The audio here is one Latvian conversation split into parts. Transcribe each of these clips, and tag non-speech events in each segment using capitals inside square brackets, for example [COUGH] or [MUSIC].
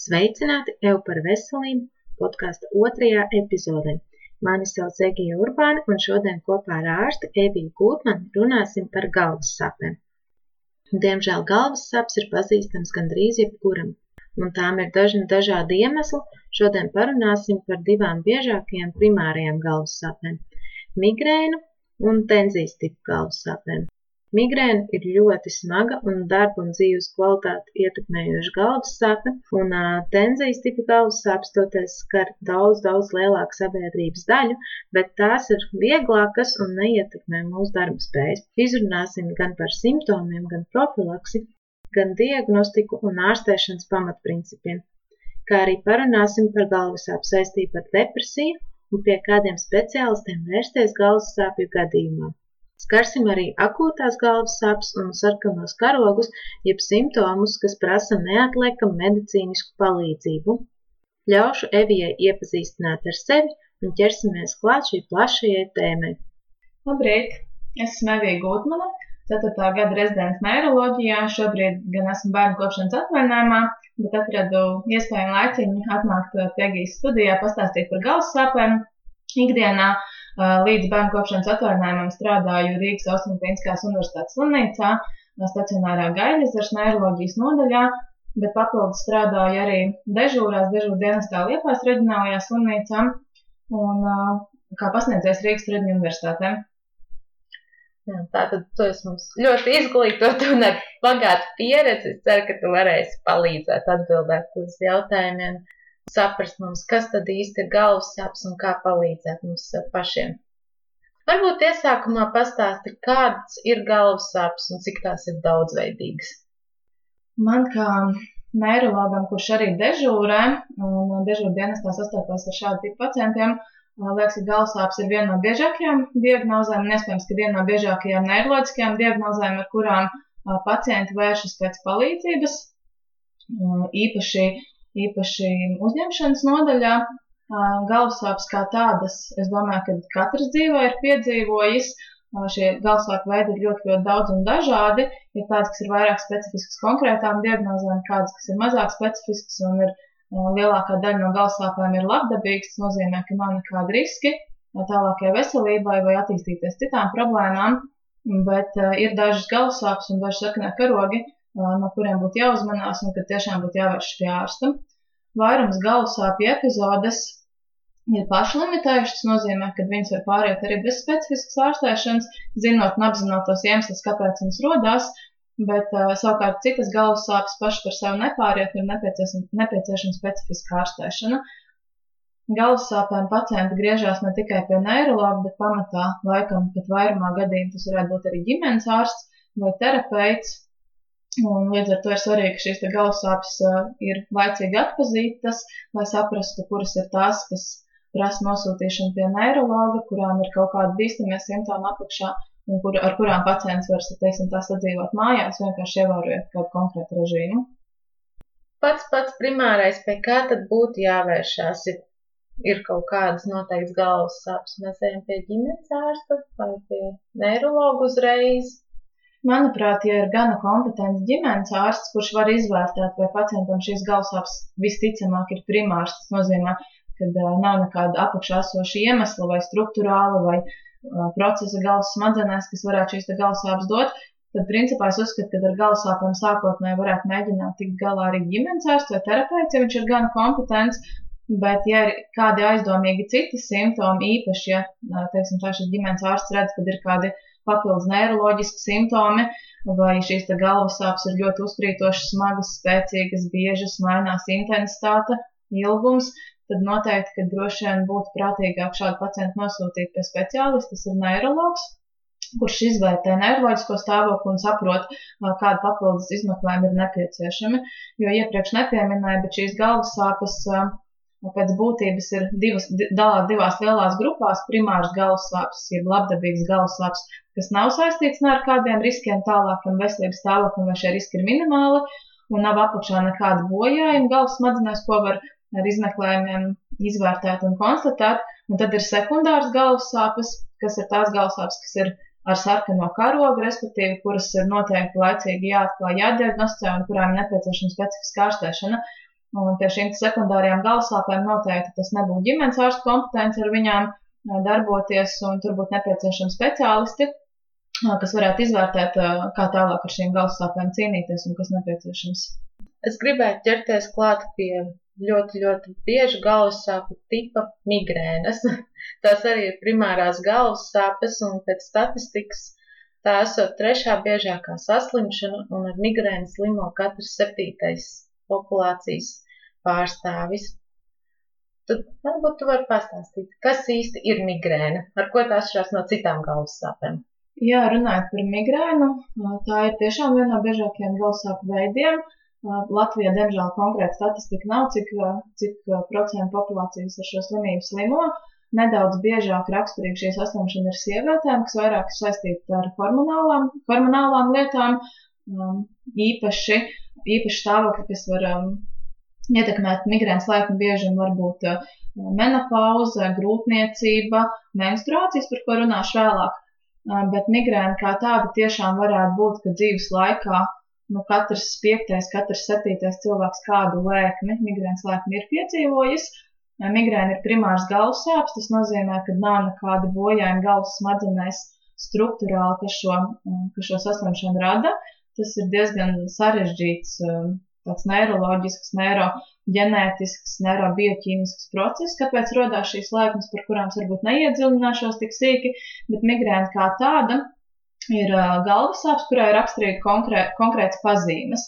Sveicināti Eju par veselību podkāsta otrajā epizodē. Mani sauc Egija Urbāne, un šodien kopā ar ārsti Eviju Gūtmanu runāsim par galvas sapēm. Diemžēl galvas saps ir pazīstams gandrīz jebkuram, un tām ir dažni dažādi iemesli. Šodien parunāsim par divām biežākajām primārajām galvas sapēm - migrēnu un tenzijas tipu galvas sapēm. Migrēna ir ļoti smaga un darba un dzīves kvalitāti ietekmējoša galvas sāpe, un tenzijas tipa galvas sāpes toties skar daudz, daudz lielāku sabiedrības daļu, bet tās ir vieglākas un neietekmē mūsu darba spējas. Izrunāsim gan par simptomiem, gan profilaksi, gan diagnostiku un ārstēšanas pamatprincipiem, kā arī parunāsim par galvas sāpju saistību ar depresiju un pie kādiem speciālistiem vērsties galvas sāpju gadījumā. Skarsim arī akūtās galvas sāpes un sarkanos karogus, jeb simptomus, kas prasa neatliekamu medicīnisku palīdzību. Ļaušu Evijai iepazīstināt ar sevi un ķersimies klāt šī plašajai tēmai. Labrīt! Esmu Evija Gutmana, 4. gada rezidents neiroloģijā. Šobrīd gan esmu bērnu kopšanas atvaļinājumā, bet atradu iespēju laiciņu atnākt pie Egijas studijā, pastāstīt par galvas sāpēm ikdienā. Līdz bērnu kopšanas atvaļinājumam strādāju Rīgas Austrumtīniskās universitātes slimnīcā, stacionārā gaļas neiroloģijas nodaļā, bet papildus strādāju arī dežūrās, dežūru dienestā Liepās reģionālajā slimnīcā un kā pasniedzējs Rīgas Tradiņu universitātē. Jā, tātad tu esi mums ļoti izglītot un ar bagātu pieredzi. Es ceru, ka tu varēsi palīdzēt atbildēt uz jautājumiem saprast mums, kas tad īsti ir galvas sāpes un kā palīdzēt mums pašiem. Varbūt iesākumā pastāsti, kādas ir galvas sāpes un cik tās ir daudzveidīgas. Man kā neirologam, kurš arī dežūrē un dežūra dienestā sastopās ar šādu tipu pacientiem, liekas, ka galvas sāpes ir viena no biežākajām diagnozēm un iespējams, ka viena no biežākajām neiroloģiskajām diagnozēm, ar kurām pacienti vēršas pēc palīdzības. Īpaši īpaši uzņemšanas nodaļā. Galvasāpes kā tādas, es domāju, ka katrs dzīvē ir piedzīvojis. Šie galvasāpju veidi ir ļoti, ļoti daudz un dažādi. Ir tādas, kas ir vairāk specifiskas konkrētām diagnozēm, kādas, kas ir mazāk specifiskas un ir lielākā daļa no galvasāpēm ir labdabīgas. Tas nozīmē, ka nav nekāda riski tālākajai veselībai vai attīstīties citām problēmām. Bet ir dažas galvasāpes un daži sarkanie karogi, no kuriem būtu jāuzmanās un kad tiešām būtu jāvērš pie ārsta. Vairums galvasāpju epizodes ir pašlimitējušas, tas nozīmē, ka viņas var pāriet arī bez specifiskas ārstēšanas, zinot un apzinotos iemeslus, kāpēc viņas rodās, bet uh, savukārt citas galvas sāpes paši par sevi nepāriet, ir nepieciešama, nepieciešama specifiska ārstēšana. Galvas sāpēm pacienti griežās ne tikai pie neiroloģa, bet pamatā laikam pat vairumā gadījumā tas varētu būt arī ģimenes ārsts vai terapeits, Un līdz ar to ir svarīgi, ka šīs galvasāpes uh, ir laicīgi atpazītas, lai saprastu, kuras ir tās, kas prasa nosūtīšanu pie neirologa, kurām ir kaut kādi bīstamie simptomi apakšā, un kur, ar kurām pacients var, teiksim, sadzīvot mājās, vienkārši ievērojot kādu konkrētu režīmu. Pats pats primārais, pie kā tad būtu jāvēršās, ir, ir kaut kādas noteikts galvas sāpes. Mēs ejam pie ģimenes ārsta vai pie neirologa uzreiz Manuprāt, ja ir gana kompetents ģimenes ārsts, kurš var izvērtēt, vai pacientam šīs galvasāpes visticamāk ir primārs, tas nozīmē, ka uh, nav nekāda apakšā esoša iemesla vai struktūrāla vai uh, procesa galvas smadzenēs, kas varētu šīs galvasāpes dot, tad principā es uzskatu, ka ar galvasāpēm sākotnēji varētu mēģināt tikt galā arī ģimenes ārsts vai terapeits, ja viņš ir gana kompetents. Bet, ja ir kādi aizdomīgi citi simptomi, īpaši, ja, teiksim, tā šis ģimenes ārsts redz, ka ir kādi uh, papildus neiroloģiski simptomi, vai šīs galvas sāpes ir ļoti uzkrītošas, smagas, spēcīgas, biežas, mainās intensitāte, ilgums, tad noteikti, ka droši vien būtu prātīgāk šādu pacientu nosūtīt pie speciālista, tas ir neiroloģis, kurš izvērtē neiroloģisko stāvokli un saprot, kāda papildus izmeklējuma ir nepieciešami. Jo iepriekš nepieminēju, bet šīs galvas sāpes pēc būtības ir divas, dalās divās lielās grupās - primārs galvas sāpes, jeb labdabīgs galvas sāpes, kas nav saistīts ne ar kādiem riskiem tālākam veselības stāvoklim, vai šie riski ir minimāli, un nav apakšā nekāda bojājuma galvas smadzenēs, ko var ar izmeklējumiem izvērtēt un konstatēt. Un tad ir sekundārs galvas sāpes, kas ir tās galvas sāpes, kas ir ar sarkano karogu, respektīvi, kuras ir noteikti laicīgi jāatklāj, jādiagnosticē un kurām ir nepieciešama specifiska ārstēšana. Un pie šīm sekundārajām galvasāpēm noteikti tas nebūtu ģimenes ārsta kompetence ar viņām darboties, un tur būtu nepieciešami speciālisti, kas varētu izvērtēt, kā tālāk ar šīm galvasāpēm cīnīties un kas nepieciešams. Es gribētu ķerties klāt pie ļoti, ļoti bieži galvas sāpju tipa migrēnas. [LAUGHS] Tās arī ir primārās galvas sāpes, un pēc statistikas tā esot trešā biežākā saslimšana, un ar migrēnu slimo katrs septītais populācijas pārstāvis. Tad varbūt tu vari pastāstīt, kas īsti ir migrēna, ar ko tā atšķirās no citām galvas sāpēm. Jā, runājot par migrēnu, tā ir tiešām viena no biežākajiem galvas sāpju veidiem. Latvijā, diemžēl, konkrēta statistika nav, cik, cik procentu populācijas ar šo slimību slimo. Nedaudz biežāk raksturīga šī saslimšana ir sievietēm, kas vairāk saistīta ar hormonālām, hormonālām lietām, īpaši, īpaši stāvokļi, kas var ietekmēt migrēnas laipni biežumu, varbūt uh, menopauze, grūtniecība, menstruācijas, par ko runāšu vēlāk. Uh, bet migrēna kā tāda tiešām varētu būt, ka dzīves laikā nu, katrs piektais, katrs septītais cilvēks kādu lēkmi, migrēnas lēkmi ir piedzīvojis. Uh, migrēna ir primārs galvas sāpes, tas nozīmē, ka nav nekādi bojājumi galvas smadzenēs struktūrāli, kas šo, kas šo saslimšanu rada. Tas ir diezgan sarežģīts tāds neiroloģisks, neiroģenētisks, neirobioķīmisks process, kāpēc rodās šīs lēkmes, par kurām varbūt neiedziļināšos tik sīki, bet migrēna kā tāda ir uh, galvas sāpes, kurā ir raksturīgi konkrē, konkrēts pazīmes.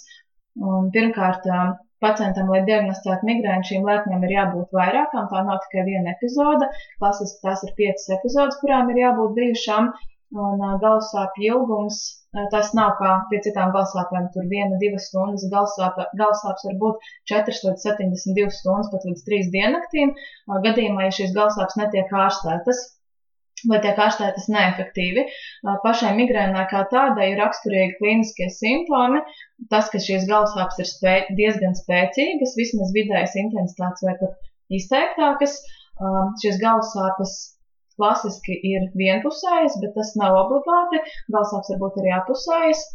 Un, pirmkārt, uh, pacientam, lai diagnosticētu migrēnu, šīm lēkmēm ir jābūt vairākām. Tā nav tikai viena epizode. Klasiski tās ir piecas epizodes, kurām ir jābūt bijušām. Un uh, galvasāpju ilgums, tas nav kā pie citām galvasāpēm, tur viena, divas stundas. Galvasāpes var būt 4 līdz 72 stundas, pat līdz 3 diennaktīm. Gadījumā, ja šīs galvasāpes netiek ārstētas, vai tiek ārstētas neefektīvi. Pašai migrēnai kā tādai ir raksturīgi klīniskie simptomi. Tas, ka šīs galvasāpes ir spē diezgan spēcīgas, vismaz vidējas intensitātes vai pat izteiktākas, šīs galvasāpes klasiski ir vienpusējas, bet tas nav obligāti. Galsāps var būt arī apusējas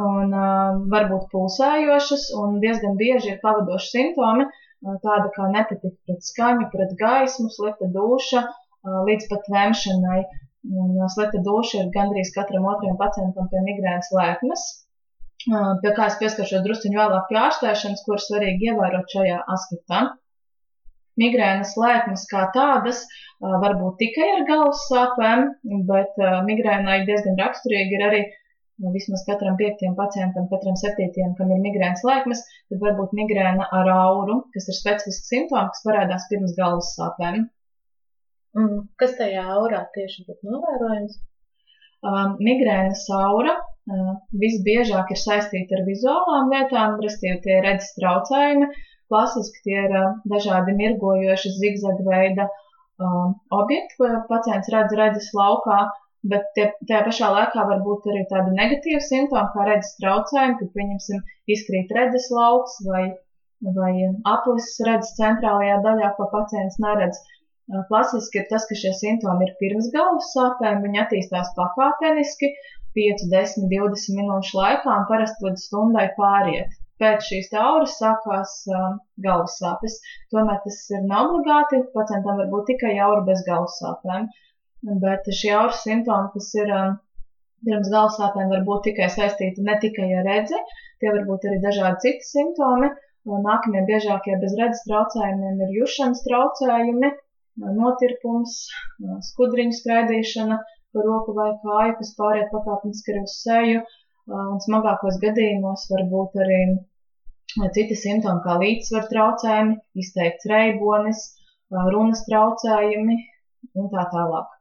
un uh, varbūt pulsējošas, un diezgan bieži ir pavadoši simptomi, uh, tāda kā nepatika pret skaņu, pret gaismu, slikta duša, uh, līdz pat vemšanai. Un uh, slikta duša ir gandrīz katram otrajam pacientam pie migrēnas lēkmes, uh, pie kā es pieskaršos drusciņu vēlāk pie ārstēšanas, kuras svarīgi ievērot šajā aspektā. Migrēnas lēkmes kā tādas var būt tikai ar galvas sāpēm, bet migrēnai diezgan raksturīgi ir arī vismaz katram piektajam pacientam, katram septītajam, kam ir migrēnas lēkmes, tad var būt migrēna ar auru, kas ir specifisks simptoms, kas parādās pirms galvas sāpēm. Kas tajā aurā tieši būtu novērojams? Uh, migrēnas aura uh, visbiežāk ir saistīta ar vizuālām lietām, respektīvi tie redzes traucējumi, uh, Klasiski tie ir dažādi mirgojoši zigzaga veida um, objekti, ko pacients redz redzes laukā, bet tie, tajā pašā laikā var būt arī tādi negatīvi simptomi, kā redzes traucējumi, kad, pieņemsim, izkrīt redzes lauks vai, vai aplis redzes centrālajā daļā, ko pacients neredz. Klasiski ir tas, ka šie simptomi ir pirms galvas sāpēm, viņi attīstās pakāpeniski 5, 10, 20 minūšu laikā un parasti līdz stundai pāriet pēc šīs auras sākās uh, galvas sāpes. Tomēr tas ir neobligāti. Pacientam var būt tikai aura bez galvas sāpēm. Bet šie auras simptomi, kas ir um, pirms galvas sāpēm, var būt tikai saistīti ne tikai ar redzi, tie var būt arī dažādi citi simptomi. Nākamie biežākie bez redzes traucējumiem ir jušanas traucējumi, notirpums, skudriņu skraidīšana pa roku vai kāju, kas pāriet pakāpeniski uz seju, un smagākos gadījumos var būt arī citi simptomi, kā līdzsvaru traucējumi, izteikts reibonis, runas traucējumi un tā tālāk.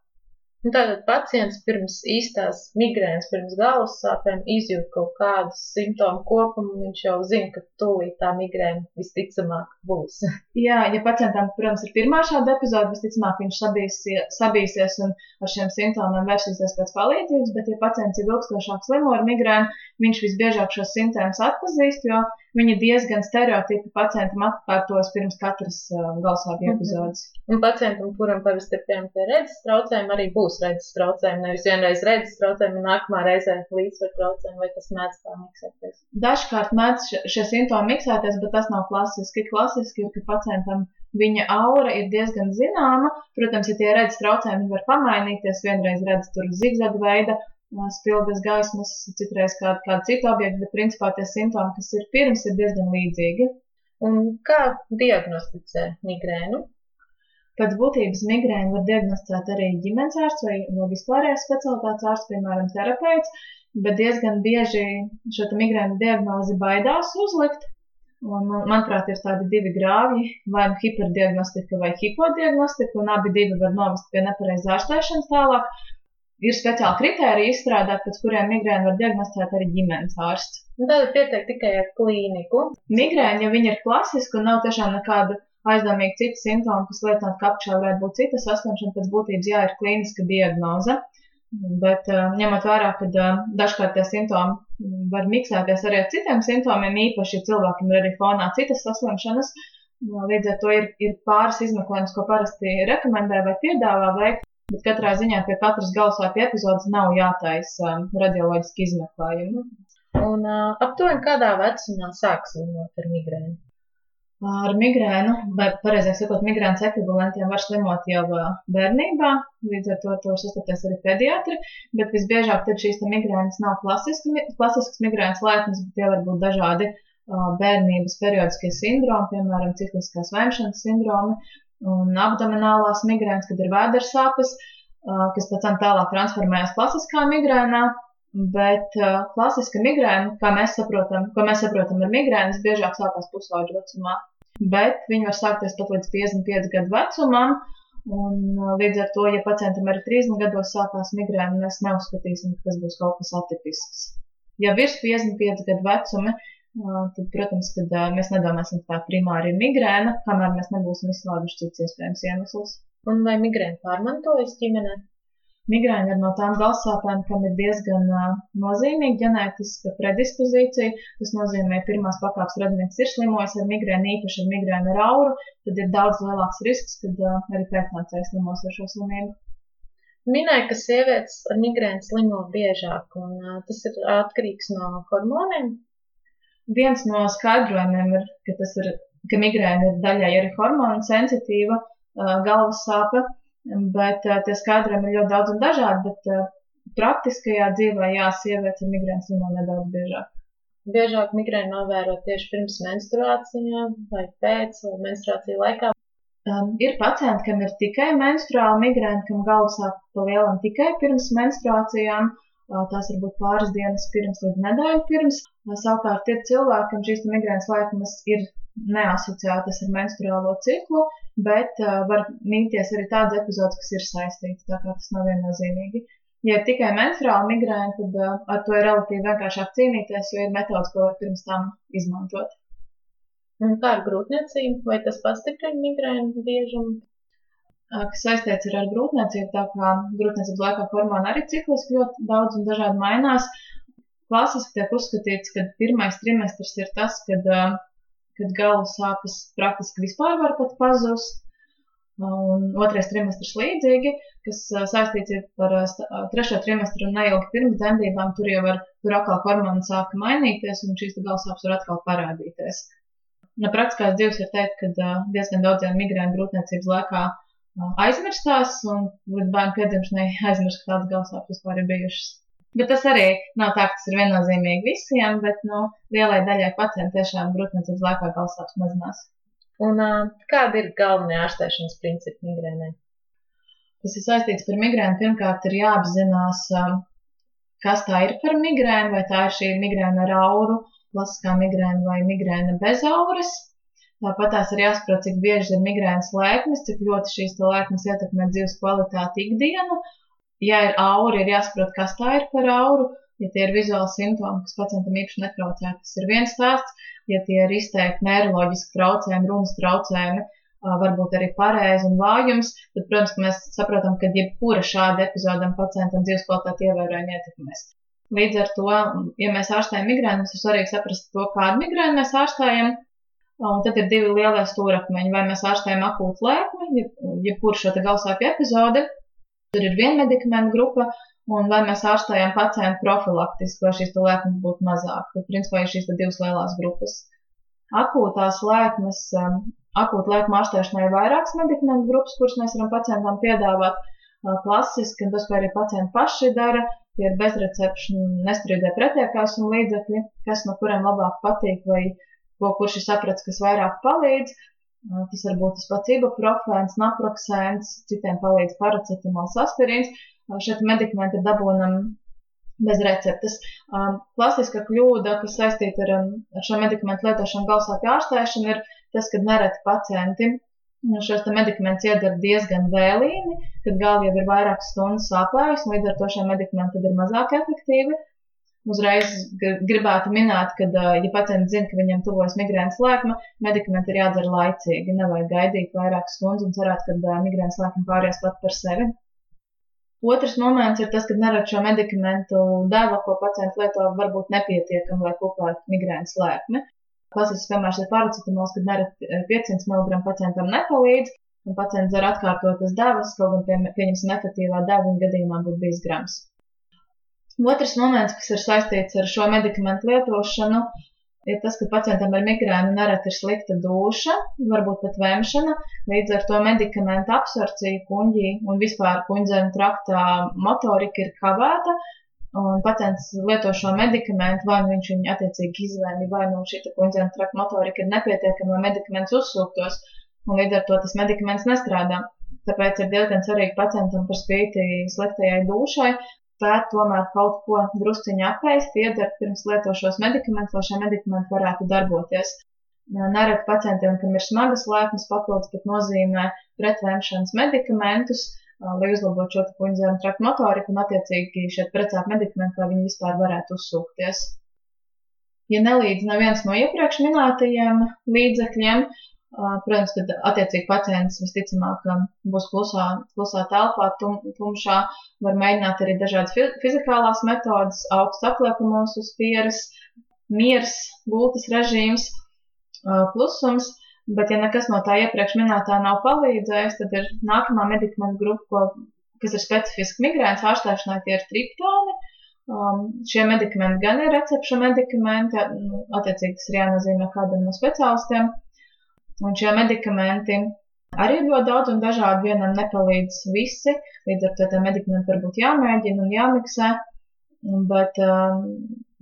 Nu, tātad pacients pirms īstās migrēnas, pirms galvas sāpēm izjūt kaut kādu simptomu kopumu, viņš jau zina, ka tūlīt tā migrēna visticamāk būs. [LAUGHS] Jā, ja pacientam, protams, ir pirmā šāda epizode, visticamāk viņš sabīsies, sabīsies un ar šiem simptomiem vērsīsies pēc palīdzības, bet ja pacients ir ilgstošāk slimo ar migrēnu, viņš visbiežāk šos simptomus atpazīst, jo Viņi diezgan stereotipi pacientam atkārtos pirms katras uh, galvasāpju Mhm. epizodes. Un pacientam, kuram parasti ir piemēram redzes traucējumi, arī būs redzes traucējumi. Nevis vienreiz redzes traucējumi, un nākamā reizē līdzsvaru traucējumi, vai tas mēdz tā miksēties. Dažkārt mēdz šie- simptomi miksēties, bet tas nav klasiski. Klasiski ir, ka pacientam viņa aura ir diezgan zināma. Protams, ja tie redzes traucējumi var pamainīties, vienreiz redz tur zigzagu veida ā, spilgtas gaismas, citreiz kādu, kādu citu objektu, bet principā tie simptomi, kas ir pirms, ir diezgan līdzīgi. Un kā diagnosticē migrēnu? Pēc būtības migrēnu var diagnosticēt arī ģimenes ārsts vai, vai vispārējais specialitātes ārsts, piemēram, terapeits, bet diezgan bieži šo migrēnu diagnozi baidās uzlikt. Un, man- manuprāt, ir tādi divi grāvji, vai nu hiperdiagnostika vai hipodiagnostika, un abi divi var novest pie nepareizā ārstēšanas tālāk. Ir speciāli kriteriji izstrādāti, pēc kuriem migrēnu var diagnosticēt arī ģimenes ārsts. Un Tātad pietiek tikai ar klīniku. Migrēna, ja viņa ir klasiska un nav tiešām nekāda aizdomīga cita simptoma, kas liecinātu, ka apakšā varētu būt cita saslimšana, pēc būtības jā, ir klīniska diagnoze. Bet uh, ņemot vērā, ka uh, dažkārt tie simptomi mm, var miksēties arī ar citiem simptomiem, īpaši, ja cilvēkam ir arī fonā citas saslimšanas, uh, līdz ar to ir, ir pāris izmeklējums, ko parasti rekomendē vai piedāvā veikt. Bet katrā ziņā pie katras galvasāpju epizodes nav jātaisa um, radioloģiski izmeklējumi. Un uh, aptuveni kādā vecumā sāk slimot ar migrēnu. Ar migrēnu, vai pareizāk sakot, migrēnas ekvivalentiem var slimot jau ā, bērnībā, līdz ar to ar to var sastapties arī pediatri, bet visbiežāk tad šīs migrēnas nav klasiski, mi- klasiskas migrēnas lētnes, bet tie var būt dažādi ā, bērnības periodiskie sindromi, piemēram, cikliskās vēmšanas sindromi un abdomenālās migrēnas, kad ir vēdersāpes, ā, kas pēc tam tālāk transformējas klasiskā migrēnā. Bet klasiska migrēna, kā mēs saprotam, ko mēs saprotam ar migrēnu, biežāk sākās pusauģu vecumā bet viņi var sākties pat līdz 55 gadu vecumam. Un, līdz ar to, ja pacientam arī 30 gados sākās migrēna, mēs neuzskatīsim, ka tas būs kaut kas atipisks. Ja virs 55 gadu vecuma, tad, protams, kad, mēs nedomāsim, ka tā primāri ir migrēna, kamēr mēs nebūsim izslēguši cits iespējams iemesls. Un vai migrēna pārmantojas ģimenē? Migrēna ir no tām galvasāpēm, kam ir diezgan nozīmīga ģenētiska predispozīcija. Tas nozīmē, ka pirmās pakāpes radinieks ir slimojis ar migrēnu, īpaši ar migrēnu ar auru, tad ir daudz lielāks risks, kad arī pēcnācējs slimos ar šo slimību. Minēja, ka sievietes ar migrēnu slimo biežāk, un tas ir atkarīgs no hormoniem. Viens no skaidrojumiem ir, ka, tas ir, ka migrēna ir daļai arī hormonu sensitīva galvas sāpe, bet tie skaidrojumi ir ļoti daudz un dažādi, bet praktiskajā dzīvē, jā, sievietes ar migrēnu slimo nedaudz biežāk. Biežāk migrēnu novēro tieši pirms menstruācijām vai pēc menstruāciju laikā. Um, ir pacienti, kam ir tikai menstruāla migrēna, kam galvas sāp pa lielam tikai pirms menstruācijām. Tās var būt pāris dienas pirms līdz nedēļu pirms. Savukārt ir cilvēki, kam šīs migrēnas laikmas ir neasociētas ar menstruālo ciklu, bet uh, var mīties arī tādas epizodes, kas ir saistītas, tā kā tas nav viennozīmīgi. Ja ir tikai menstruāla migrēna, tad uh, ar to ir relatīvi vienkāršāk cīnīties, jo ir metodas, ko var pirms tam izmantot. Un kā ar grūtniecību, vai tas pastiprina migrēnu biežumu? Kas saistīts ar grūtniecību, tā kā grūtniecības laikā hormoni arī cikliski ļoti daudz un dažādi mainās. Klasiski tiek uzskatīts, ka pirmais trimestrs ir tas, kad, kad galvas sāpes praktiski vispār var pat pazust. Un otrais trimestrs līdzīgi, kas saistīts ā, trešo trimestru un neilgi pirms dzemdībām, tur jau var, tur atkal hormoni sāka mainīties un šīs galvas sāpes var atkal parādīties. No praktiskās dzīves var teikt, ka diezgan daudziem migrēnu grūtniecības laikā ā, aizmirstās, un līdz bērnu piedzimšanai aizmirst, ka tādas galvasāpes vispār ir bijušas. Bet tas arī nav tā, ka tas ir viennozīmīgi visiem, bet nu, lielai daļai pacientu tiešām grūtniecības laikā galvasāpes mazinās. Un kādi ir galvenie ārstēšanas principi migrēnai? Tas ir saistīts par migrēnu. Pirmkārt, ir jāapzinās, kas tā ir par migrēnu, vai tā ir šī migrēna ar auru, klasiskā migrēna vai migrēna bez auras. Tāpat tās ir jāsaprot, cik bieži ir migrēnas lēkmes, cik ļoti šīs lēkmes ietekmē dzīves kvalitāti ikdienu. Ja ir aura, ir jāsaprot, kas tā ir par auru. Ja tie ir vizuāli simptomi, kas pacientam īpaši netraucē, tas ir viens stāsts. Ja tie ir izteikti neiroloģiski traucējumi, runas traucējumi, varbūt arī pareizi un vājums, tad, protams, mēs saprotam, ka jebkura šāda epizode pacientam dzīves kvalitāti ievērojami ietekmēs. Līdz ar to, ja mēs ārstējam migrēnu, mums ir svarīgi saprast to, kādu migrēnu mēs ārstējam. Un tad ir divi lielie stūrakmeņi. Vai mēs ārstējam akūtu lēkmi, jebkuru šo galvasāpju epizodi, tur ir viena medikamentu grupa, un vai mēs ārstējam pacientu profilaktiski, lai šīs lēkmes būtu mazāk. Tad, principā, ir šīs divas lielās grupas. Akūtās lēkmes, um, akūta lēkma ārstēšanai ir vairākas medikamentu grupas, kuras mēs varam pacientam piedāvāt klasiski, un tas, ko arī pacienti paši dara, tie ir bezrecepšu nestrīdē pretiekās un līdzekļi, kas no kuriem labāk patīk vai ko kurš ir sapratis, kas vairāk palīdz. Tas var būt tas pats ibuprofēns, naproxēns, citiem palīdz paracetamols, aspirīns. Šeit medikamenti ir dabūnam bez receptes. Klasiska kļūda, kas saistīta ar, ar šo medikamentu lietošanu galvasāpju ārstēšanu, ir tas, ka nereti pacienti šos medikamentus iedara diezgan vēlīni, kad galva jau ir vairākas stundas sāpējusi, līdz ar to šie medikamenti ir mazāk efektīvi. Uzreiz gribētu minēt, ka, ja pacients zina, ka viņam tuvojas migrēnas lēkme, medikamenti ir jādara laicīgi. Nevajag gaidīt vairākas stundas un cerēt, ka migrēnas lēkme pāries pat par sevi. Otrs moments ir tas, ka nerad šo medikamentu deva, ko pacients lieto, varbūt nepietiekami, lai kopētu migrēnas lēkmi. Klasisks piemērs ir paracetamols, kad nereti 500 mg pacientam nepalīdz, un pacients dzer atkārtotas devas, kaut gan, pie, pieņemsim, efektīvā deva viņa gadījumā būtu bijis grams. Otrs moments, kas ir saistīts ar šo medikamentu lietošanu, ir tas, ka pacientam ar migrēnu nereti ir slikta duša, varbūt pat vēmšana, līdz ar to medikamentu absorpcija kuņģī un vispār kuņģzēnu traktā motorika ir kavēta, un pacients lieto šo medikamentu, vai nu viņš viņu attiecīgi izvēlē, vai nu šī kundzēna traka motorika ir nepietiekama, lai medikaments uzsūktos, un līdz ar to tas medikaments nestrādā. Tāpēc ir diezgan svarīgi pacientam par spīti sliktajai dušai spēt tomēr kaut ko drusciņā apēst, iedert pirms lieto šos medikamentus, lai šie medikamenti varētu darboties. Nereti pacientiem, kam ir smagas lēkmes, papildus pat nozīmē pretvēmšanas medikamentus, lai uzlabotu šo puņzēnu traktu motoriku un attiecīgi šeit precēt medikamenti, lai viņi vispār varētu uzsūkties. Ja nelīdz neviens no iepriekš minētajiem līdzekļiem, protams, tad attiecīgi pacients visticamāk būs klusā, klusā telpā, tum, tumšā, var mēģināt arī dažādas fizikālās metodas, augsts apliekamos uz pieres, miers, gultas režīms, klusums. Bet, ja nekas no tā iepriekš minētā nav palīdzējis, tad ir nākamā medikamentu grupa, ko, kas ir specifiski migrēnas ārstēšanai, tie ir triptoni. Um, šie medikamenti gan ir recepšu medikamenti, nu, attiecīgi tas ir jānozīmē kādam no speciālistiem. Un šie medikamenti arī ir ļoti daudz un dažādi. Vienam nepalīdz visi, līdz ar to tie medikamenti varbūt jāmēģina un jāmiksē. Bet um,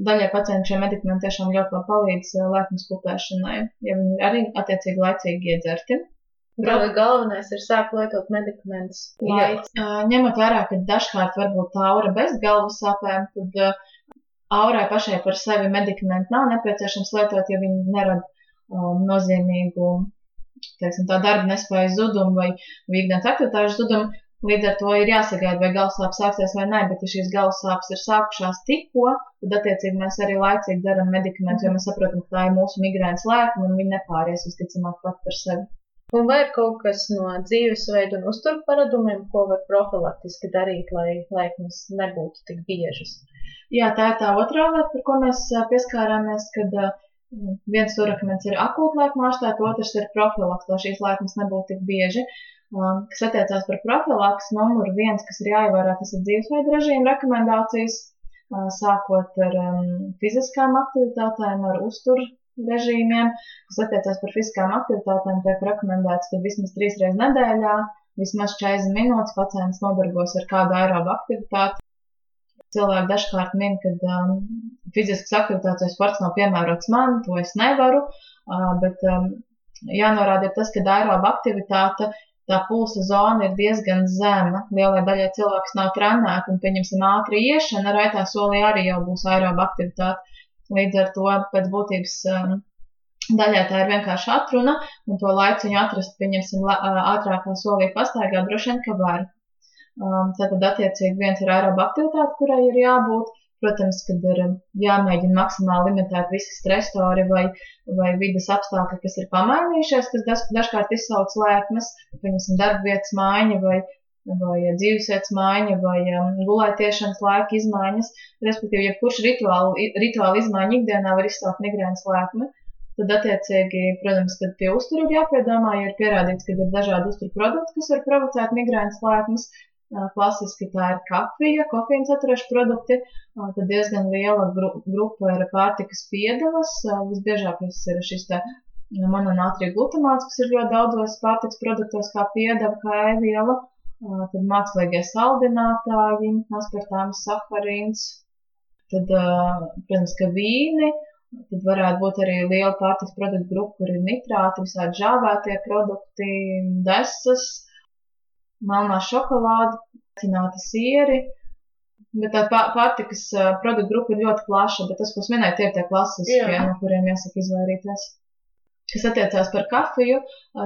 daļai pacientu šie medikamenti tiešām ļoti labi palīdz eh, lēkmes kupēšanai, ja viņi arī attiecīgi laicīgi iedzerti. Gal, galvenais ir sākt lietot medikamentus. Ņemot vērā, ka dažkārt varbūt aura bez galvas sāpēm, tad uh, aurai pašai par sevi medikamenti nav nepieciešams lietot, ja viņi nerada um, nozīmīgu teiksim, tā darba nespējas zudumu vai ikdienas aktivitāšu zudumu. Līdz ar to ir jāsagaida, vai galvasāpes sāksies vai nē, bet ja šīs galvasāpes ir sākušās tikko, tad attiecīgi mēs arī laicīgi darām medikamentus, jo mēs saprotam, ka tā ir mūsu migrēnas lēkme un viņi nepāries visticamāk pat par sevi. Un vai ir kaut kas no dzīvesveida un uzturu paradumiem, ko var profilaktiski darīt, lai lēkmes nebūtu tik biežas? Jā, tā ir tā otrā lieta, par ko mēs pieskārāmies, kad viens stūrakmens ir akūtlēkma ārstēt, otrs ir profilaks, lai šīs lēkmes nebūtu tik bieži. Um, kas attiecās par profilaks, numuru viens, kas ir jāievērā, tas ir dzīvesveida režīma rekomendācijas, uh, sākot ar um, fiziskām aktivitātēm, ar uzturu režīmiem, kas attiecās par fiziskām aktivitātēm, tiek rekomendēts, ka vismaz trīs reizes nedēļā, vismaz 40 minūtes pacients nodarbos ar kādu aerobu aktivitāti. Cilvēki dažkārt min, ka um, fiziskas aktivitātes vai sports nav piemērots man, to es nevaru, uh, bet um, jānorāda ir tas, ka aeroba aktivitāte tā pulsa zona ir diezgan zema. Lielai daļai cilvēks nav trenēti, un, pieņemsim, ātri iešana raitā solī arī jau būs aeroba aktivitāte. Līdz ar to pēc būtības um, daļai tā ir vienkārši atruna, un to laiciņu atrast, pieņemsim, ātrākā solī pastaigā droši vien, ka var. Um, tātad, attiecīgi, viens ir aeroba aktivitāte, kurai ir jābūt, Protams, kad ir um, jāmēģina maksimāli limitēt visi stresori vai, vai vidas apstākļi, kas ir pamainījušies, kas daž, dažkārt izsauc lēkmes, piemēram, darba vietas maiņa vai vai dzīvesvietas maiņa, vai um, gulētiešanas laika izmaiņas. Respektīvi, jebkurš rituālu, rituālu izmaiņa ikdienā var izsākt migrēnas lēkmi. Tad, attiecīgi, protams, kad pie uzturu ir jāpiedomā, ja ir pierādīts, ka ir dažādi uzturu produkti, kas var provocēt migrēnas lēkmes. Klasiski tā ir kafija, kofīna saturoši produkti, tad diezgan liela gru, grupa ir pārtikas piedevas. Visbiežākais ir šis te mononātrija glutamāts, kas ir ļoti daudzos pārtikas produktos kā piedeva, kā ēviela. Tad mākslīgie saldinātāji, aspartāms, saharīns, tad, protams, ka vīni, Tad varētu būt arī liela pārtiks produktu grupa, kur ir nitrāti, visādi žāvētie produkti, desas, melnā šokolāde, cināti sieri. Bet tā pārtikas produktu grupa ir ļoti plaša, bet tas, ko es minēju, tie ir tie klasiskie, Jā. no kuriem jāsaka izvairīties. Kas attiecās par kafiju,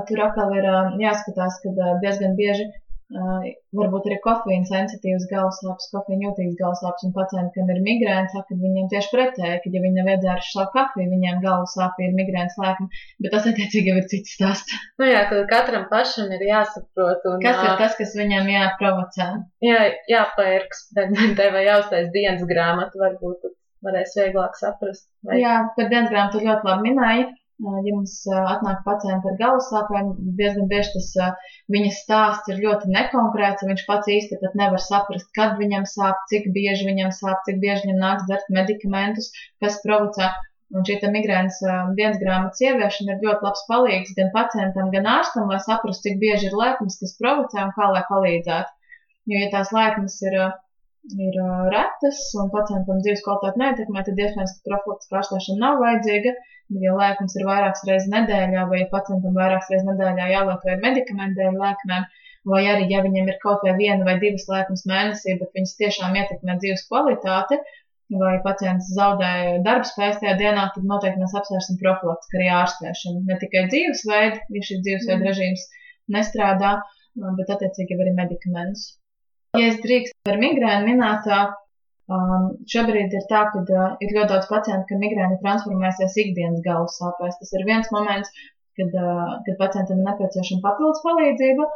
tur atkal ir jāskatās, ka diezgan bieži Uh, varbūt arī kofīna sensitīvs galvasāpes, kofīna jūtīgs galvasāpes, un pacienti, kam ir migrēna, saka, ka viņiem tieši pretēji, ka ja viņi nav iedzēruši savu kafiju, viņiem galvasāpju ir migrēnas lēkme, bet tas attiecīgi jau ir cits stāsts. Nu jā, tad katram pašam ir jāsaprot. Un, kas ir tas, kas viņam jāprovocē? Jā, jāpērks, [LAUGHS] tev jāuztais dienas grāmatu, varbūt varēs vieglāk saprast. Vai... Jā, par dienas grāmatu ļoti labi minēja. Ja mums atnāk pacienti ar galvas sāpēm, diezgan bieži tas viņa stāsts ir ļoti nekonkrēts, viņš pats īsti pat nevar saprast, kad viņam sāp, cik bieži viņam sāp, cik bieži viņam nāks dzert medikamentus, kas provocē. Un šī migrēnas dienas grāmatas ieviešana ir ļoti labs palīgs gan pacientam, gan ārstam, lai saprastu, cik bieži ir lēkmes, kas provocē un kā lai palīdzētu. Jo, ja tās lēkmes ir ir retas un pacientam dzīves kvalitāte neietekmē, tad iespējams, ka profilaktiskā ārstēšana nav vajadzīga. Bet, ja lēkums ir vairākas reizes nedēļā, vai ja pacientam vairākas reizes nedēļā jālieto ir medikamenti dēļ lēkmēm, vai arī, ja viņam ir kaut vai viena vai divas lēkmes mēnesī, bet viņas tiešām ietekmē dzīves kvalitāti, vai pacients zaudē darba spējas tajā dienā, tad noteikti mēs apsvērsim profilaktisku arī ārstēšanu. Ne tikai dzīvesveidu, ja šis dzīvesveida mm. režīms nestrādā, bet attiecīgi arī medikamentus. Ja es drīkstu par migrēnu minēt, um, šobrīd ir tā, ka uh, ir ļoti daudz pacientu, ka migrēna transformēsies ikdienas galvas sāpēs. Tas ir viens moments, kad, uh, kad pacientam ir nepieciešama papildus palīdzība.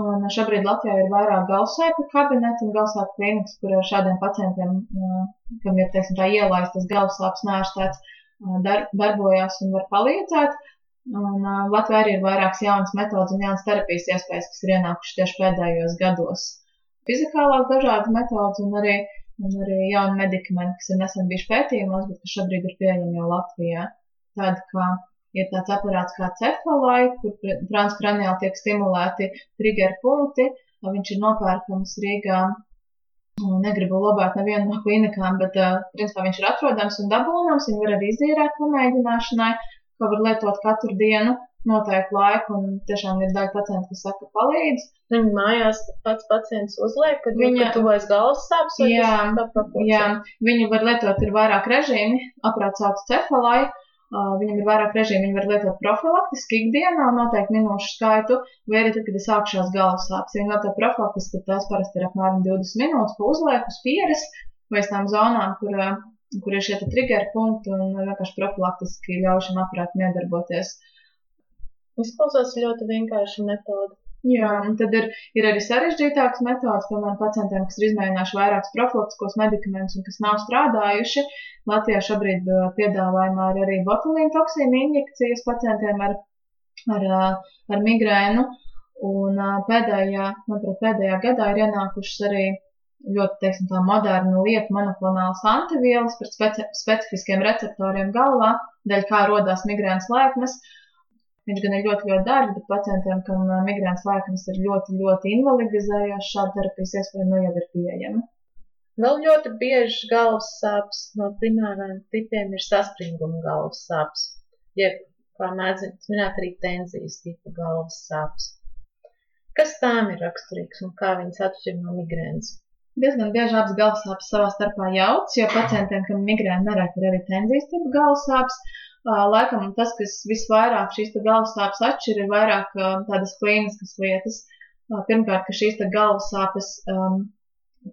Un šobrīd Latvijā ir vairāk galvasāpju kabinetu un galvasāpju klīnikas, kur ar šādiem pacientiem, uh, kam ir, teiksim, tā ielaistas galvasāpes nārstēts, uh, dar, darbojās un var palīdzēt. Un uh, Latvijā arī ir vairākas jaunas metodas un jaunas terapijas iespējas, kas ir ienākušas tieši pēdējos gados fizikālās dažādas metodas un arī, un arī jauni medikamenti, kas ir nesen bijuši pētījumos, bet kas šobrīd ir pieejami jau Latvijā. Tāda kā ir tāds aparāts kā cefalai, kur transkraniāli tiek stimulēti trigger punkti, viņš ir nopērkams Rīgā. Negribu lobāt nevienu no klinikām, bet, uh, principā, viņš ir atrodams un dabūnams. Viņu var arī izīrēt pamēģināšanai, ko var lietot katru dienu noteiktu laiku, un tiešām ir daļa pacientu, kas saka, palīdz. Viņa mājās pats pacients uzliek, kad viņa tuvojas galvas sāpes. Jā, jā, viņu var lietot, ir vairāk režīmi, sauc cefalai. Uh, viņam ir vairāk režīmu, viņi var lietot profilaktiski ikdienā, noteikti minūšu skaitu, vai arī tad, kad ir sākšās galvas sāpes. Ja viņi lieto profilaktiski, tad tās parasti ir apmēram 20 minūtes pa uzlieku uz pieres vai uz tām zonām, kur, kur ir šie triggeri punkti un vienkārši profilaktiski ļauj šim aparātam iedarboties. Izklausās ļoti vienkārši metode. Jā, un tad ir, ir arī sarežģītākas metodas, piemēram, pacientiem, kas ir izmēģinājuši vairākus profilaktiskos medikamentus un kas nav strādājuši. Latvijā šobrīd piedāvājumā ir arī botulīna toksīna injekcijas pacientiem ar, ar, ar migrēnu. Un pēdējā, manuprāt, pēdējā gadā ir ienākušas arī ļoti, teiksim, tā moderna lieta monoklonāls antivielas par speci specifiskiem receptoriem galvā, dēļ kā rodās migrēnas lēkmes. Uh, Viņš gan ir ļoti, ļoti dārgs, bet pacientiem, kam migrēnas lēkmes ir ļoti, ļoti invalidizējošas, šāda terapijas iespēja nu jau ir pieejama. Vēl ļoti bieži galvas sāpes no primāriem tipiem ir saspringuma galvas sāpes, jeb, kā mēdz minēt, arī tenzijas tipa galvas sāpes. Kas tām ir raksturīgs un kā viņas atšķir no migrēnas? Diezgan bieži abas galvas sāpes savā starpā jauc, jo pacientiem, kam migrēna nereti ir arī tenzijas tipa galvas sāpes, Laikam tas, kas visvairāk šīs galvas sāpes atšķir, ir vairāk tādas klīniskas lietas. Pirmkārt, ka šīs galvas sāpes,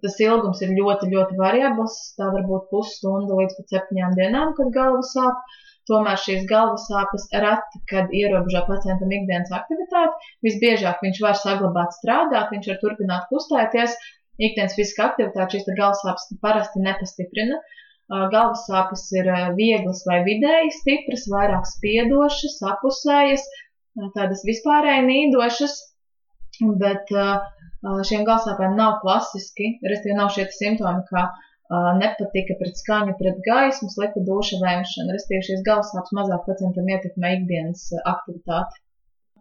tas ilgums ir ļoti, ļoti variabls. Tā var būt pusstunda līdz pat septiņām dienām, kad galva sāp. tomēr šīs galvas sāpes reti, kad ierobežo pacientam ikdienas aktivitāti. Visbiežāk viņš var saglabāt strādāt, viņš var turpināt kustēties. Ikdienas fiziska aktivitāte šīs galvas sāpes parasti nepastiprina. Galvas sāpes ir vieglas vai vidēji stipras, vairāk spiedošas, apusējas, tādas vispārēji nīdošas, bet šiem galvasāpēm nav klasiski, respektīvi nav šie simptomi, kā nepatika pret skaņu, pret gaismu, slikta duša vēmšana. Restīvi šīs galvasāpes mazāk pacientam ietekmē ikdienas aktivitāti.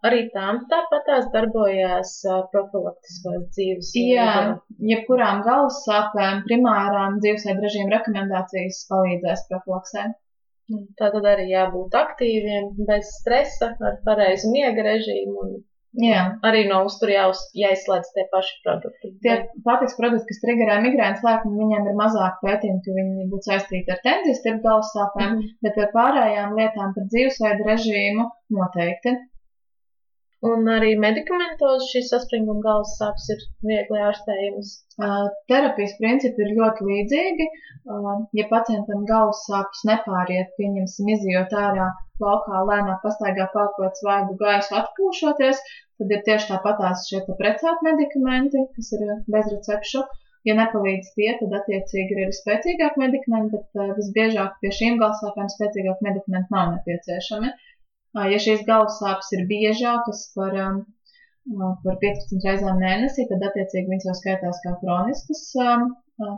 Arī tām tāpatās darbojās profilaktiskās dzīves. Jā, jebkurām galvas sāpēm, primārām dzīvesveidu režīmu rekomendācijas palīdzēs profilaksē. Tā tad arī jābūt aktīviem, bez stresa, ar pareizu miega režīmu un Jā. Arī no uztur jāuz, jāizslēdz tie paši produkti. Tie pārtiks produkti, kas triggerē migrēnas lēkmi, viņiem ir mazāk pētījumi, ka viņi būtu saistīti ar tenzijas, ar galvas sāpēm, mm -hmm. bet par pārējām lietām, par dzīvesveidu režīmu noteikti. Un arī medikamentos šīs saspringuma galvas sāpes ir viegli ārstējamas. Uh, terapijas principi ir ļoti līdzīgi. Uh, ja pacientam galvas sāpes nepāriet, pieņemsim, izjot ārā laukā, lēnāk pastaigā pelkot svaigu gaisu atpūšoties, tad ir tieši tāpatās šie precēti medikamenti, kas ir bez recepšu. Ja nepalīdz tie, tad attiecīgi ir arī spēcīgāki medikamenti, bet uh, visbiežāk pie šīm galvasāpēm spēcīgāki medikamenti nav nepieciešami. Uh, Ja šīs galvas sāpes ir biežākas par, par 15 reizēm mēnesī, tad attiecīgi viņas jau skaitās kā kroniskas,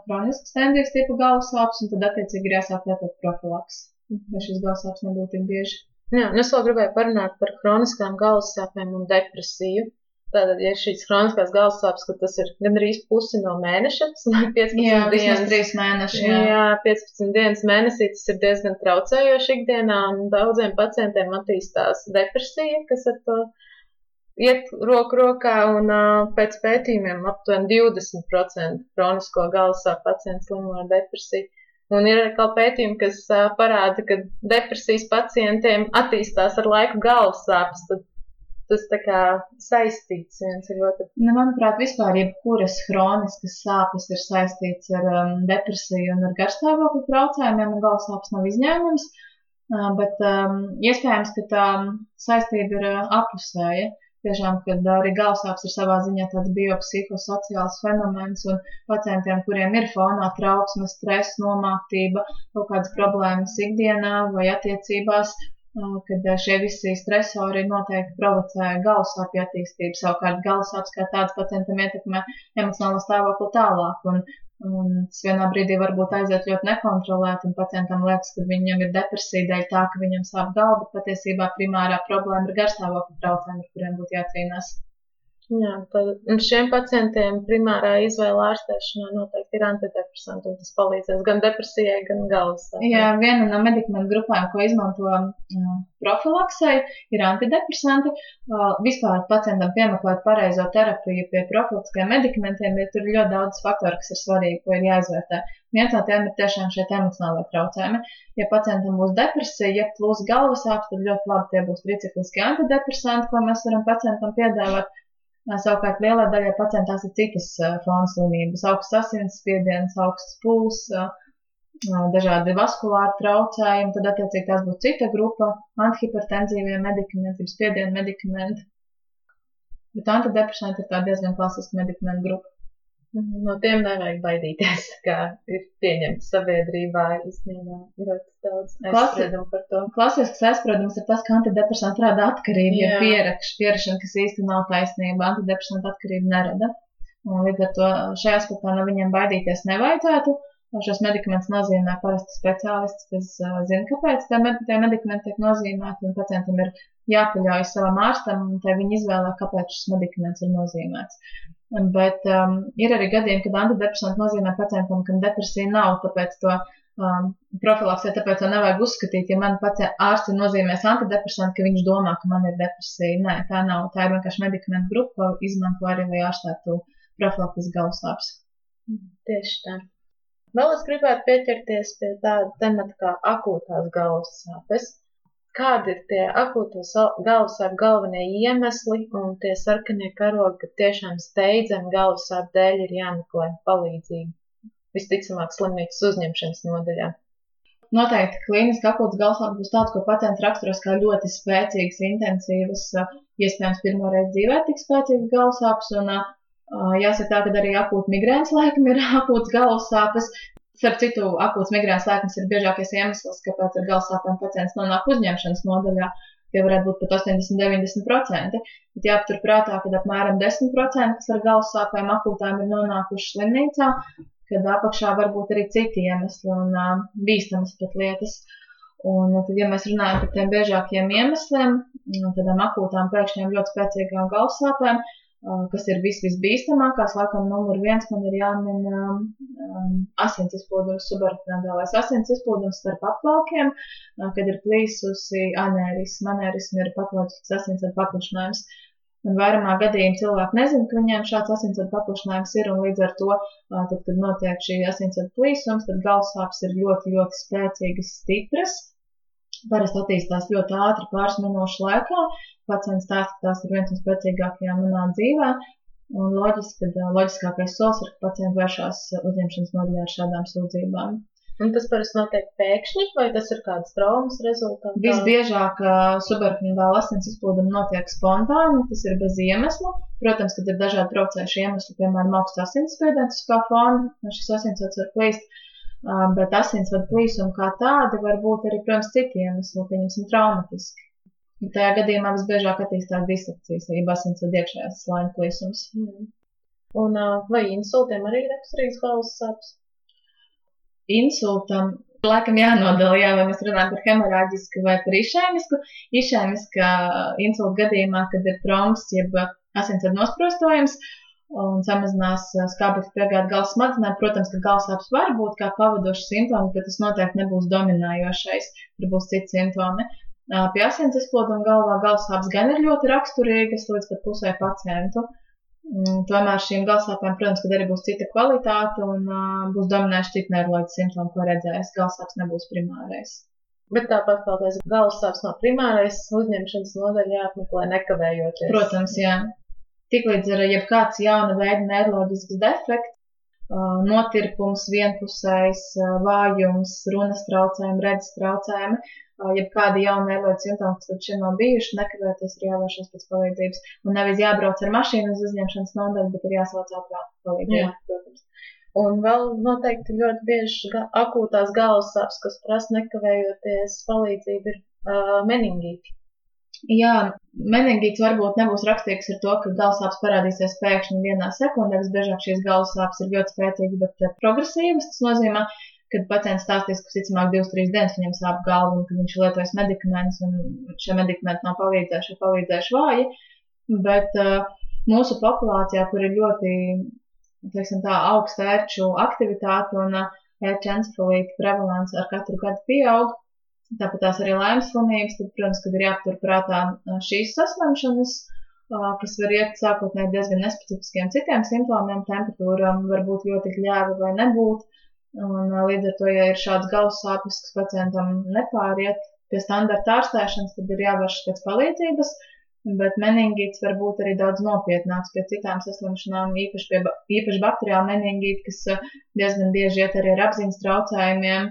kroniskas tendijas tipa galvas sāpes, un tad attiecīgi ir jāsāk lietot profilaks, lai šīs galvas sāpes nebūtu tik bieži. Jā, es vēl gribēju parunāt par kroniskām galvas sāpēm un depresiju. Tātad, ja šīs kroniskās galvas sāpes, ka tas ir gandrīz pusi no mēneša, ir [LAUGHS] 15 jā, dienas. 3 mēneši. Jā. jā, 15 dienas mēnesī tas ir diezgan traucējoši ikdienā, un daudziem pacientiem attīstās depresija, kas ar to iet roku rokā, un uh, pēc pētījumiem aptuveni 20% kronisko galvas sāpju pacientu slimo ar depresiju. Un ir arī pētījumi, kas uh, parāda, ka depresijas pacientiem attīstās ar laiku galvas sāpes. Tas tā kā saistīts viens ar otru. Nu, manuprāt, vispār jebkuras hroniskas sāpes ir saistīts ar um, depresiju un ar garstāvokļu traucējumiem, un galvas sāpes nav izņēmums. Uh, bet um, iespējams, ka tā saistība ir uh, apusēja. Tiešām, kad arī galvasāpes ir savā ziņā tāds biopsihosociāls fenomens, un pacientiem, kuriem ir fonā trauksme, stress, nomāktība, kaut kādas problēmas ikdienā vai attiecībās, kad šie visi stresori noteikti provocē galvasāpju attīstību. Savukārt galvasāpes kā tāds pacientam ietekmē emocionālo stāvokli tālāk. Un, un tas vienā brīdī varbūt aiziet ļoti nekontrolēti, un pacientam liekas, ka viņam ir depresija dēļ tā, ka viņam sāp galva, bet patiesībā primārā problēma ir garstāvokļa traucējumi, ar kuriem būtu jācīnās. Jā, tad, šiem pacientiem primārā izvēle ārstēšanā noteikti ir antidepresanti, un tas palīdzēs gan depresijai, gan galvas sāpēm. Jā, viena no medikamentu grupām, ko izmanto uh, profilaksei, ir antidepresanti. Uh, vispār pacientam piemeklēt pareizo terapiju pie profilaktiskiem medikamentiem, jo tur ir ļoti daudz faktoru, kas ir svarīgi, ko ir jāizvērtē. Viens no tiem ir tiešām šie emocionālie traucējumi. Ja pacientam būs depresija, ja plūs galvas sāpes, tad ļoti labi tie būs tricikliski antidepresanti, ko mēs varam pacientam piedāvāt Savukārt lielai daļai pacientās ir citas fona slimības - augsts asinsspiediens, augsts puls, dažādi vaskulāri traucējumi, tad attiecīgi tās būtu cita grupa - antihipertenzīvie medikamenti, spiediena medikamenti. Bet antidepresanti ir tā diezgan klasiska medikamentu grupa. No tiem nevajag baidīties, kā ir pieņemts sabiedrībā. Īstenībā ļoti daudz aizspriedumu par to. Klasisks aizspriedums ir tas, ka antidepresanti rada atkarību, ja pierakš, pierašana, kas īsti nav taisnība, antidepresanti atkarību nerada. Un līdz ar to šajā aspektā no viņiem baidīties nevajadzētu. Šos medikamentus nozīmē parasti speciālists, kas uh, zina, kāpēc tie, med medikamenti tiek nozīmēti, un pacientam ir jāpaļaujas savam ārstam, un te viņi izvēlē, kāpēc šis medikaments ir nozīmēts. Bet um, ir arī gadījumi, kad antidepresanti nozīmē pacientam, kam depresija nav, tāpēc to um, profilaksē, tāpēc to nevajag uzskatīt, ja man ārsts nozīmēs antidepresantu, ka viņš domā, ka man ir depresija. Nē, tā nav. Tā ir vienkārši medikamentu grupa, ko izmanto arī, lai ārstētu profilaktiskas galvasāpes. Tieši tā. Vēl es gribētu pieķerties pie tāda temata kā akūtās galvas sāpes kādi ir tie akūto galvasāpju galvenie iemesli un tie sarkanie karogi, ka tiešām steidzami galvasāpju dēļ ir jāmeklē palīdzība. Visticamāk, slimnīcas uzņemšanas nodaļā. Noteikti klīniski akūts galvasāpes būs tāds, ko pacients raksturos kā ļoti spēcīgas, intensīvas, iespējams, pirmoreiz dzīvē tik spēcīgas galvasāpes. Un, jāsaka tā, ka arī akūts migrēns laikam ir [LAUGHS] akūts galvasāpes. Starp citu, akūts migrēns laikams ir biežākais iemesls, kāpēc ar galvasāpēm pacients nonāk uzņemšanas nodaļā. Tie varētu būt pat 80-90%. Bet jāpatur prātā, ka apmēram 10% kas ar galvasāpēm akūtām ir nonākuši slimnīcā, kad apakšā var būt arī citi iemesli un uh, bīstamas pat lietas. Un tad, ja mēs runājam par tiem biežākiem iemesliem, tādām akūtām pēkšņām ļoti spēcīgām galvasāpēm, uh, kas ir vis visbīstamākās, laikam numur viens man ir jāmin um, asins izplūdums, subarachnoidālais asins izplūdums starp apvalkiem, uh, kad ir plīsusi anērisma. Anērisma ir patoloģisks asins ar paplašinājums. Uh, Un vairumā gadījumā cilvēki nezina, ka viņiem šāds asinsvadu paplašinājums ir, un līdz ar to, tad, kad notiek šī asinsvadu plīsums, tad galvasāpes ir ļoti, ļoti spēcīgas, stipras. Parasti attīstās ļoti ātri pāris minūšu laikā. Pacients stāsta, ka tās ir viens no spēcīgākajām manā dzīvē. Un loģiski, ka loģiskākais solis ir, ka pacients vēršās uzņemšanas nodaļā ar šādām sūdzībām. Un tas parasti notiek pēkšņi, vai tas ir kāds traumas rezultāts? Visbiežāk uh, subarachnoidāla asins izplūduma notiek spontāni, tas ir bez iemesla. Protams, kad ir dažādi traucējuši iemesli, piemēram, augsts asinsspiediens uz kā fona, šis asinsvads var plīst, uh, bet asinsvadu plīsumi kā tādi var būt arī, protams, citi iemesli, pieņemsim, traumatiski. Tajā gadījumā visbiežāk attīstās disekcijas, jeb asinsvadu iekšējās slāņu plīsums. Mm. Un vai insultiem arī ir raksturīgs galvas sāpes? insultam laikam jānodala, jā, vai mēs runājam par hemorāģisku vai par išēmisku. Išēmiska insulta gadījumā, kad ir trombs, jeb asinsvadu nosprostojums un samazinās skābekļa piegāde galvas smadzenēm, protams, ka galvasāpes var būt kā pavadošs simptoms, bet tas noteikti nebūs dominējošais, tur būs citi simptomi. Pie asins izplūduma galvā galvasāpes gan ir ļoti raksturīgas līdz pat pusē pacientu. Mm, tomēr šīm galvasāpēm, protams, kad arī būs cita kvalitāte un uh, būs dominējuši citi neiroloģiski simptomi, ko redzēs. Galvasāps nebūs primārais. Bet tāpat kā tas galvasāps nav primārais, uzņemšanas nodaļa jāapmeklē nekavējoties. Protams, jā. Tiklīdz ir jebkāds jauna veida neiroloģisks defekts, notirpums, vienpusējs, vājums, runas traucējumi, redzes traucējumi, jebkādi jauni neiroloģiski simptomi, kas līdz šim nav bijuši, nekavēties ir jāvēršas pēc palīdzības. Un nevis jābrauc ar mašīnu uz uzņemšanas nodaļu, bet ir jāsauc ātrāk palīdzību, protams. Un vēl noteikti ļoti bieži akūtās galvas sāpes, kas prasa nekavējoties palīdzību, ir uh, meningīti. Jā, meningīts varbūt nebūs rakstīgs ar to, ka galvasāpes parādīsies pēkšņi vienā sekundē. Visbiežāk šīs galvasāpes ir ļoti spēcīgas, bet progresīvas. Tas nozīmē, kad pacients stāstīs, ka visticamāk divas, trīs dienas viņam sāp galva un ka viņš ir lietojis medikamentus un šie medikamenti nav palīdzējuši vai palīdzējuši vāji. Bet uh, mūsu populācijā, kur ir ļoti, teiksim tā, augsta ērču aktivitāte un uh, ērču encefalīta prevalence ar katru gadu pieaug, tāpat tās arī laimes slimības, tad, protams, kad ir jāaptur prātā uh, šīs saslimšanas, kas var iet sākotnēji diezgan nespecifiskiem citiem simptomiem, temperatūram var būt ļoti gļēva vai nebūt, Un līdz ar to, ja ir šāds galvas sāpes, kas pacientam nepāriet pie standarta ārstēšanas, tad ir jāvēršas pēc palīdzības. Bet meningīts var būt arī daudz nopietnāks pie citām saslimšanām, īpaši, pie, īpaši bakteriāla meningīta, kas diezgan bieži iet arī ar apziņas traucējumiem,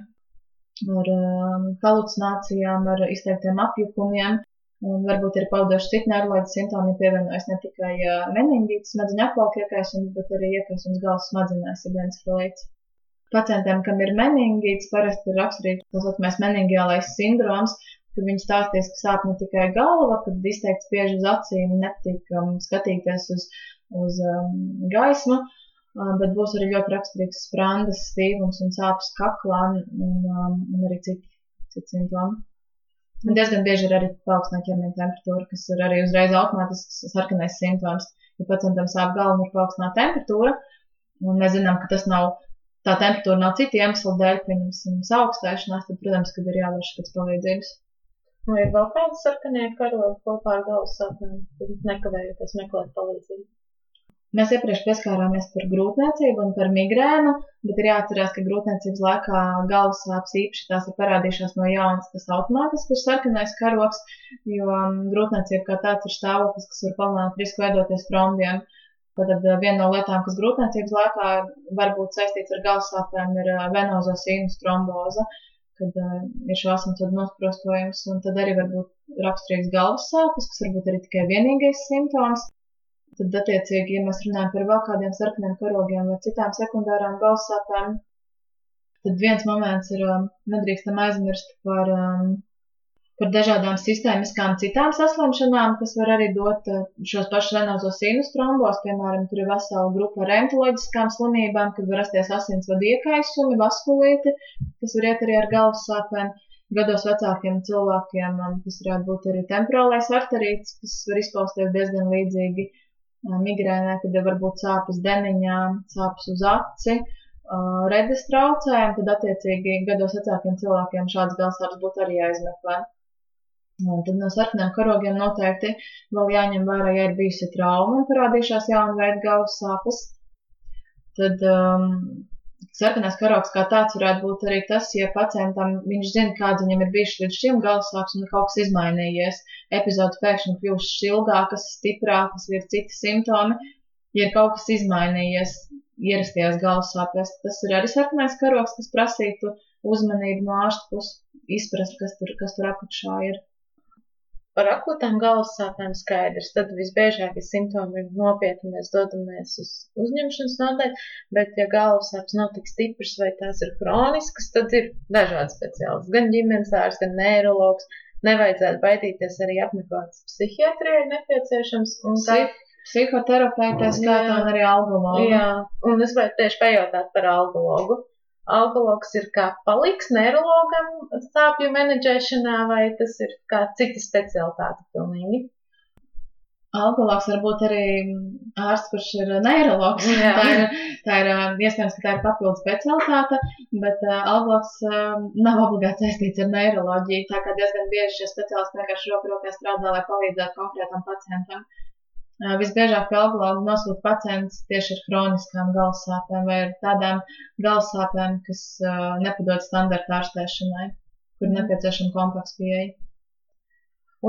ar um, halucinācijām, ar izteiktiem apjukumiem. Un varbūt ir paudoši citi neiroloģiski simptomi, pievienojas ne tikai uh, meningīts, smadzeņu apvalka iekaisums, bet arī iekaisums galvas smadzenēs, ja encefalīts. Pacientiem, kam ir meningīts, parasti ir raksturīgs tā saucamais meningiālais sindroms, kad viņi stāstīs, ka sāp ne tikai galva, kad izteikti spiež uz acīm, nepatīk um, skatīties uz, uz um, gaismu, um, bet būs arī ļoti raksturīgs sprandas, stīvums un sāpes kaklā un, um, un arī citi, citi simptomi. Un diezgan bieži ir arī paaugstināta ķermeņa temperatūra, kas ir arī uzreiz automātisks sarkanais simptoms. Ja pacientam sāp galva un ir paaugstināta temperatūra, un mēs zinām, ka tas nav tā temperatūra nav citu iemeslu dēļ, pieņemsim, augstēšanās, tad, protams, kad ir jāvērš pēc palīdzības. Vai ir vēl kādi sarkanie karogi kopā ar galvas sāpēm, tad nekavējoties meklēt palīdzību? Mēs iepriekš pieskārāmies par grūtniecību un par migrēnu, bet ir jāatcerās, ka grūtniecības laikā galvas sāpes īpaši tās ir parādījušās no jaunas, tas automātiski ir sarkanais karoks, jo um, grūtniecība kā tāds ir stāvoklis, kas var palielināt risku veidoties trombiem. Uh, Tātad eh, viena no lietām, kas grūtniecības laikā var būt saistīts ar galvassāpēm, ir eh, venozo sīnus tromboze, kad uh, ir šo asinsvadu nosprostojums, un tad arī var būt raksturīgs galvas sāpes, kas varbūt arī tikai vienīgais simptoms. Tad, attiecīgi, ja mēs runājam par vēl kādiem sarkaniem karogiem vai citām sekundārām galvas sāpēm, tad viens moments ir, nedrīkstam aizmirst par um, par dažādām sistēmiskām citām saslimšanām, kas var arī dot eh, šos pašus venozos sinus trombos, piemēram, tur ir vesela grupa ar reumatoloģiskām slimībām, kad var rasties asinsvadu iekaisumi, vaskulīti, kas var iet arī ar galvas sāpēm. Gados vecākiem cilvēkiem tas varētu būt arī temporālais arterīts, kas var izpausties diezgan līdzīgi eh, migrēnē, kad var būt sāpes deniņā, sāpes uz aci, eh, redzes traucējumi, tad attiecīgi gados vecākiem cilvēkiem šāds galsāps būtu arī jāizmeklē. Un tad no sarkaniem karogiem noteikti vēl jāņem vērā, ja ir bijusi trauma un parādījušās jauna veida galvas sāpes. Tad um, sarkanais karogs kā tāds varētu būt arī tas, ja pacientam viņš zina, kāds viņam ir bijis līdz šim galvas sāpes un kaut kas izmainījies. Epizodes pēkšņi kļūst ilgākas, stiprākas, ir citi simptomi. Ja ir kaut kas izmainījies ierastajās galvas sāpēs, tas ir arī sarkanais karogs, kas prasītu uzmanību no ārsta puses, izprast, kas tur, kas tur apakšā ir. Par akūtām galvas sāpēm skaidrs. Tad visbiežākie simptomi ir nopietni, mēs dodamies uz uzņemšanas nodaļu, bet ja galvas sāpes nav tik stipras vai tās ir kroniskas, tad ir dažādi speciālisti. Gan ģimenes ārsts, gan neiroloģis. Nevajadzētu baidīties arī apmeklēt psihiatrijai nepieciešams. Un tā psihoterapeitē skaitā arī algologu. Jā, un es gribētu tieši pajautāt par algologu alkologs ir kā paliks neirologam sāpju menedžēšanā, vai tas ir kā cita specialitāte pilnīgi? Alkologs var būt arī ārsts, kurš ir neiroloģis. [LAUGHS] tā ir, tā ir iespējams, ka tā ir papildus specialitāte, bet uh, alkologs uh, nav obligāti saistīts ar neiroloģiju. Tā kā diezgan bieži šie speciālisti vienkārši roku rokā strādā, lai palīdzētu konkrētam pacientam. Uh, Visbiežāk alkohola nosūta pacients tieši ar kroniskām galvassāpēm vai ar tādām galvassāpēm, kas uh, nepadod standarta ārstēšanai, kur nepieciešama kompleksa pieeja.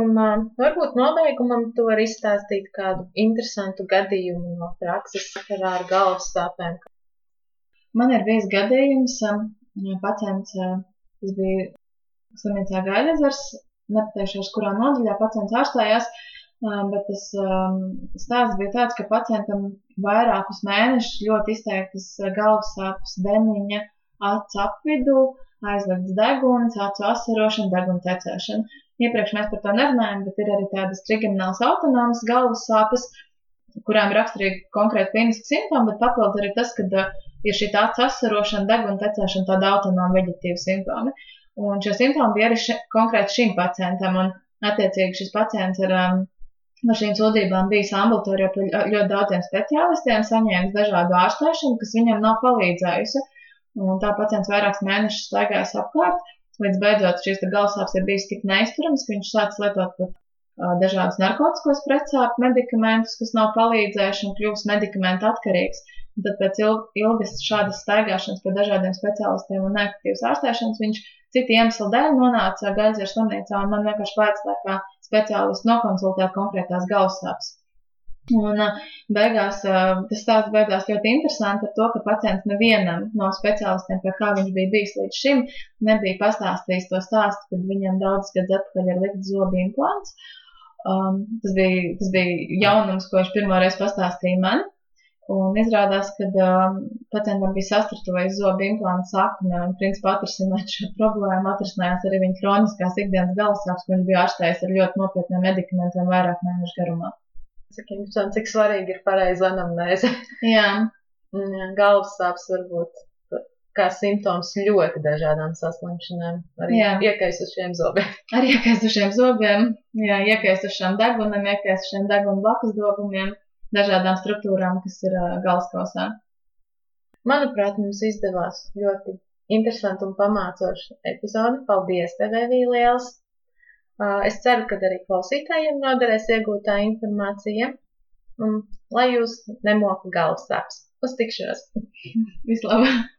Un uh, varbūt nobeigumam tu vari izstāstīt kādu interesantu gadījumu no prakses sakarā ar galvassāpēm. Man ir bijis gadījums, uh, pacients, tas bija slimnīcā Gaidezars, nepateikšos, kurā nodaļā pacients ārstējās, uh, Bet tas stāsts bija tāds, ka pacientam vairākus mēnešus ļoti izteiktas galvas sāpes, deniņa, acu apvidū, aizliegts deguns, acu asarošana, deguna tecēšana. Iepriekš mēs par to nerunājām, bet ir arī tādas trigeminālas autonomas galvas sāpes, kurām raksturīgi konkrēti kliniski simptomi, bet papildus arī tas, ka ir šī acu asarošana, deguna tecēšana, tāda autonoma veģetīva simptomi. Un šie simptomi bija arī še, konkrēti šim pacientam, un attiecīgi šis pacients ir um, no šīm sūdzībām bijis ambulatorijā pie ļoti daudziem speciālistiem, saņēmis dažādu ārstēšanu, kas viņam nav palīdzējusi. Un tā pacients vairākus mēnešus staigājis apkārt, līdz beidzot šīs galvasāpes ir bijis tik neizturams, ka viņš sācis lietot pat dažādus narkotikos pretsāpju medikamentus, kas nav palīdzējuši un kļūst medikamentu atkarīgs. Un tad pēc ilgas šādas staigāšanas pie dažādiem speciālistiem un neefektīvas ārstēšanas viņš citu iemeslu dēļ nonāca Gaizieru slimnīcā un man vienkārši vajadzēja speciālistu nokonsultēt konkrētās galvasāpes. Un beigās tas stāsts beidzās ļoti interesanti ar to, ka pacients nevienam no speciālistiem, pie kā viņš bija bijis līdz šim, nebija pastāstījis to stāstu, kad viņam daudz gadus atpakaļ ir likt zobu implants. Um, tas, bija, tas bija jaunums, ko viņš pirmoreiz pastāstīja man. Un izrādās, ka um, pacientam bija sastruptojas zobu implants sakne, un principā atrisināt šo problēmu atrisinājās arī viņa kroniskās ikdienas galvasāpes, ko viņš bija ārstējis ar ļoti nopietniem medikamentiem vairāk mēnešu garumā. Cik interesanti, cik svarīgi ir pareiza anamnēze. [LAUGHS] Jā. Galvasāpes var būt kā simptoms ļoti dažādām saslimšanām, arī jā. iekaisušiem zobiem. [LAUGHS] Arī iekaisušiem zobiem, jā, iekaisušiem degunam, iekaisušiem degunu blakus dobumiem dažādām struktūrām, kas ir galvaskausā. Manuprāt, mums izdevās ļoti interesanti un pamācoši epizodi. Paldies, tev, Evija, liels! Es ceru, ka arī klausītājiem noderēs iegūtā informācija. Un lai jūs nemoka galvas sāpes. Uz tikšanos! [LAUGHS] Vislabāk!